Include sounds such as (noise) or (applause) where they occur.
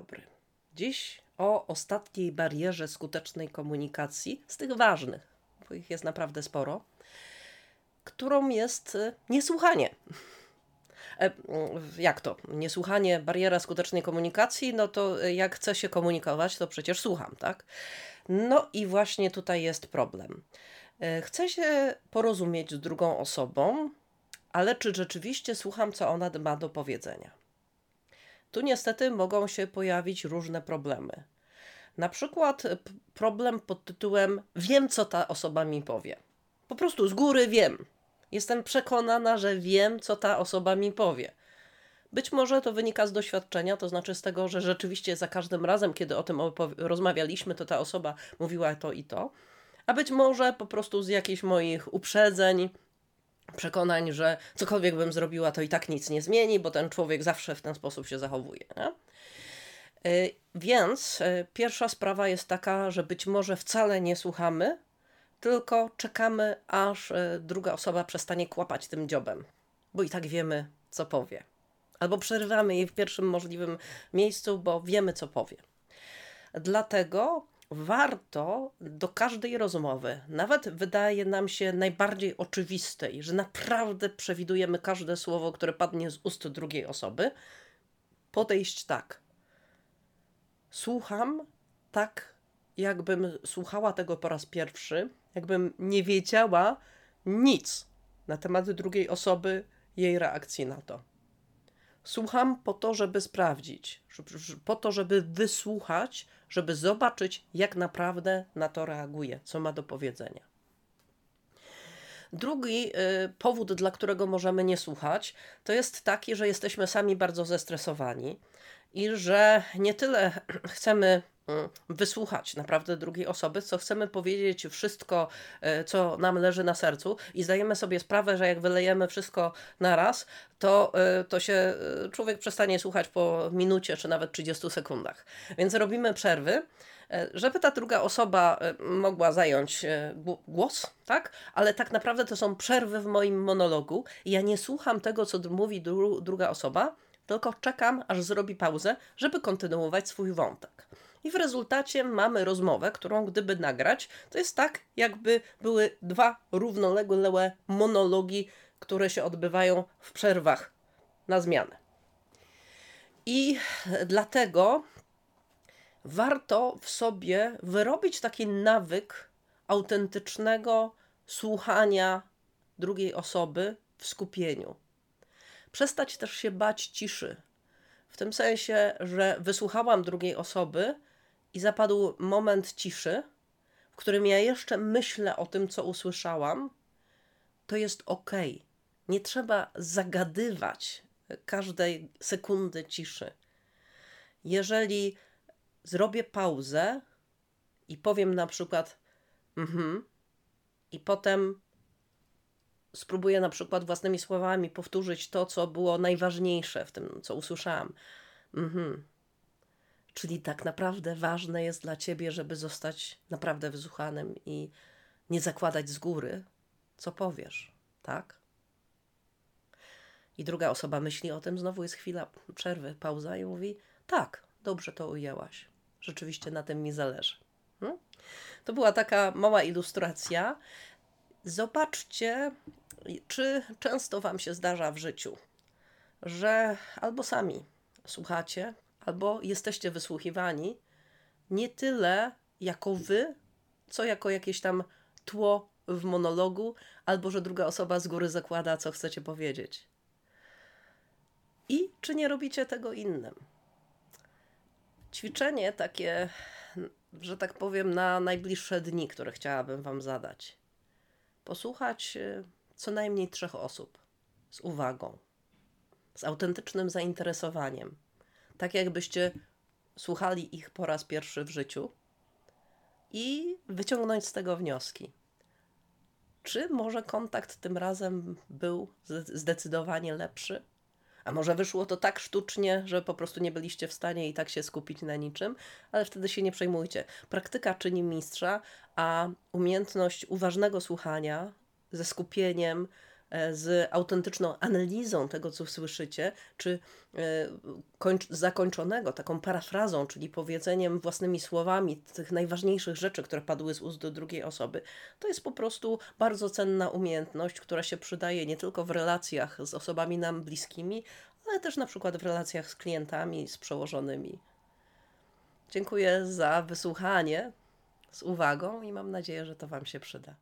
dobry. Dziś o ostatniej barierze skutecznej komunikacji, z tych ważnych, bo ich jest naprawdę sporo, którą jest y, niesłuchanie. E, jak to? Niesłuchanie, bariera skutecznej komunikacji, no to y, jak chcę się komunikować, to przecież słucham, tak? No i właśnie tutaj jest problem. E, chcę się porozumieć z drugą osobą, ale czy rzeczywiście słucham, co ona ma do powiedzenia? Tu niestety mogą się pojawić różne problemy. Na przykład problem pod tytułem Wiem, co ta osoba mi powie. Po prostu z góry wiem. Jestem przekonana, że wiem, co ta osoba mi powie. Być może to wynika z doświadczenia, to znaczy z tego, że rzeczywiście za każdym razem, kiedy o tym rozmawialiśmy, to ta osoba mówiła to i to. A być może po prostu z jakichś moich uprzedzeń, przekonań, że cokolwiek bym zrobiła, to i tak nic nie zmieni, bo ten człowiek zawsze w ten sposób się zachowuje. Nie? Y, więc y, pierwsza sprawa jest taka, że być może wcale nie słuchamy, tylko czekamy, aż y, druga osoba przestanie kłapać tym dziobem, bo i tak wiemy, co powie. Albo przerywamy jej w pierwszym możliwym miejscu, bo wiemy, co powie. Dlatego warto do każdej rozmowy, nawet wydaje nam się najbardziej oczywistej, że naprawdę przewidujemy każde słowo, które padnie z ust drugiej osoby, podejść tak. Słucham tak, jakbym słuchała tego po raz pierwszy, jakbym nie wiedziała nic na temat drugiej osoby, jej reakcji na to. Słucham po to, żeby sprawdzić, po to, żeby wysłuchać, żeby zobaczyć, jak naprawdę na to reaguje, co ma do powiedzenia. Drugi y, powód, dla którego możemy nie słuchać, to jest taki, że jesteśmy sami bardzo zestresowani i że nie tyle (clears throat) chcemy mm, wysłuchać naprawdę drugiej osoby, co chcemy powiedzieć wszystko, y, co nam leży na sercu i zdajemy sobie sprawę, że jak wylejemy wszystko na raz, to, y, to się człowiek przestanie słuchać po minucie czy nawet 30 sekundach. Więc robimy przerwy E, żeby ta druga osoba e, mogła zająć e, głos, tak? Ale tak naprawdę to są przerwy w moim monologu. Ja nie słucham tego, co mówi dru druga osoba, tylko czekam, aż zrobi pauzę, żeby kontynuować swój wątek. I w rezultacie mamy rozmowę, którą gdyby nagrać, to jest tak, jakby były dwa równoległe monologi, które się odbywają w przerwach na zmianę. I dlatego warto w sobie wyrobić taki nawyk autentycznego słuchania drugiej osoby w skupieniu. Przestać też się bać ciszy. W tym sensie, że wysłuchałam drugiej osoby i zapadł moment ciszy, w którym ja jeszcze myślę o tym, co usłyszałam, to jest ok. Nie trzeba zagadywać każdej sekundy ciszy. Jeżeli zrobię pauzę i powiem na przykład mhm, i potem spróbuję na przykład własnymi słowami powtórzyć to, co było najważniejsze w tym, co usłyszałam. Mhm. Czyli tak naprawdę ważne jest dla ciebie, żeby zostać naprawdę wysłuchanym i nie zakładać z góry, co powiesz, tak? I druga osoba myśli o tym, znowu jest chwila przerwy, pauza i mówi: Tak, dobrze to ujęłaś. Rzeczywiście na tym mi zależy. Hmm? To była taka mała ilustracja. Zobaczcie, czy często Wam się zdarza w życiu, że albo sami słuchacie, albo jesteście wysłuchiwani nie tyle jako Wy, co jako jakieś tam tło w monologu, albo że druga osoba z góry zakłada, co chcecie powiedzieć. I czy nie robicie tego innym? ćwiczenie takie, że tak powiem, na najbliższe dni, które chciałabym Wam zadać. Posłuchać y, co najmniej trzech osób z uwagą, z autentycznym zainteresowaniem, tak jakbyście słuchali ich po raz pierwszy w życiu i wyciągnąć z tego wnioski. Czy może kontakt tym razem był zdecydowanie lepszy? A może wyszło to tak sztucznie, że po prostu nie byliście w stanie i tak się skupić na niczym, ale wtedy się nie przejmujcie. Praktyka czyni mistrza, a umiejętność uważnego słuchania ze skupieniem, z autentyczną analizą tego, co słyszycie, czy e, kończ- zakończonego taką parafrazą, czyli powiedzeniem własnymi słowami tych najważniejszych rzeczy, które padły z ust do drugiej osoby, to jest po prostu bardzo cenna umiejętność, która się przydaje nie tylko w relacjach z osobami nam bliskimi, ale też na przykład w relacjach z klientami, z przełożonymi. Dziękuję za wysłuchanie z uwagą i mam nadzieję, że to Wam się przyda.